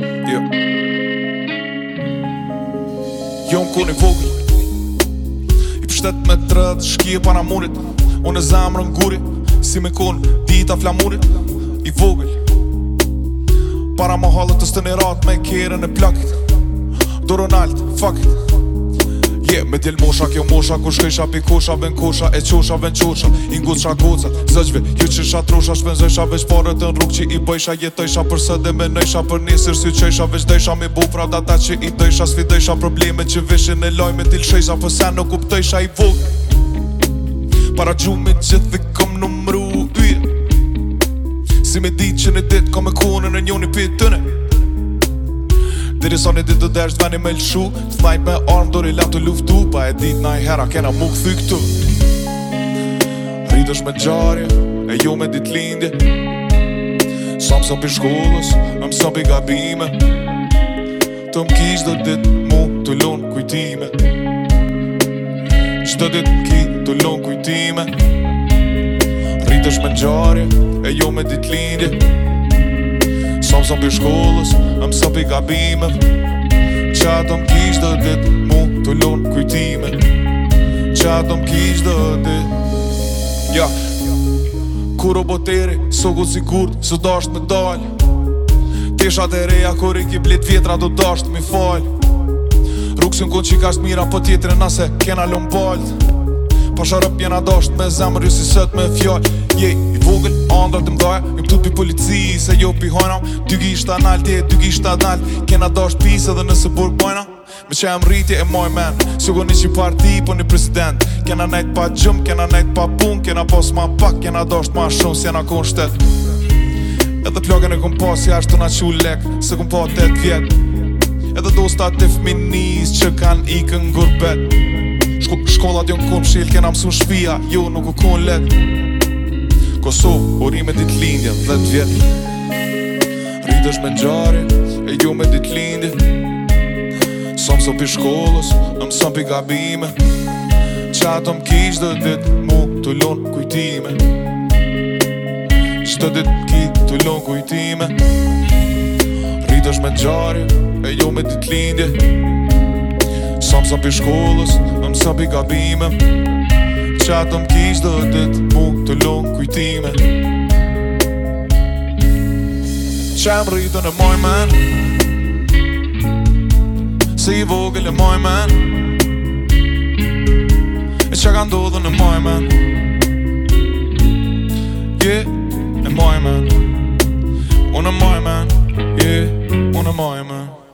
Yeah. Jo m'koni jo, vogli I pështet me trët Shkije pa namurit Unë e zamrë n'guri Si me kon dita flamurit I vogli Para më halët të stë një ratë Me kjerën e plakit Do Ronald, fuck it Me djel mosha kjo mosha ku shkesha pi kosha ven kosha E qosha ven qosha Ingut sha gocat Zëgjve ju që sha trosha Shpenzojsha veç parët në rrug që i bëjsha Jetojsha për së dhe menojsha Për nisër si qesha veç dëjsha Mi bu data që i dëjsha Sfi dëjsha probleme që vishin e lojme Til shesha për po se nuk kuptojsha i vogë Para gjumit gjithë dhe kom numru uj. Si me di që në dit Kom e kone në njoni pitë të në Diri sa një ditë të desh të veni me lëshu Të me armë dori lam të luftu Pa e ditë na i hera kena mu këthy këtu Rritë është me gjarje E ju jo me ditë lindje Sa më sëpi shkullës Më më sëpi gabime Të më kishë dhe ditë mu të lunë kujtime Qdo ditë ki të lunë kujtime Rritë është me gjarje E ju jo me ditë lindje Sa më sëm për shkollës, më më për gabimet Qa të më kishtë dhe dit, mu të lonë kujtime Qa të më kishtë dhe dit ja. Kur o botere, së gëtë si së dasht me dal Pesha dhe reja, kur i ki blit vjetra, do dasht me fal Rukësën kënë qikasht mira, po tjetërën nase kena lomë baltë Pasharëp po jena dasht me zemër ju si sët me fjall Jej, yeah, i vogël, andrat të mdoja Jem tut pi polici, se jo pi hojna Ty gisht anal, ti e ty gisht anal Kena dasht pisa dhe nëse burk bojna Me që e më rritje e moj men Si ugo një që parti, po një president Kena nejt pa gjëm, kena nejt pa pun Kena pos ma pak, kena dasht ma shumë Si jena kon shtet Edhe plogën e kom pas, si ashtu na që lek Se kom pa 8 vjet Edhe dosta të fminis që kan ikën gurbet Edhe Shko, shkollat jon kon pshil, kena mësun shpia Jo, nuk u kon let Kosovë, uri me dit lindje dhe t'vjet Rritësh me njari, e jo me dit lindje Sëm sëm pi shkollos, në mësëm pi gabime Qatë më kishë dhe mu të lonë kujtime Qëtë dit ki të lonë kujtime Rritësh me e jo me dit e jo me dit lindje Sa më sapi shkollës, më më sapi gabime Qatë më kishë dhe ditë, mu të lungë kujtime Qa më rritën e moj men Si i vogël e moj men E qa ka ndodhën e moj men Je, e moj men Unë e moj men Je, unë e moj men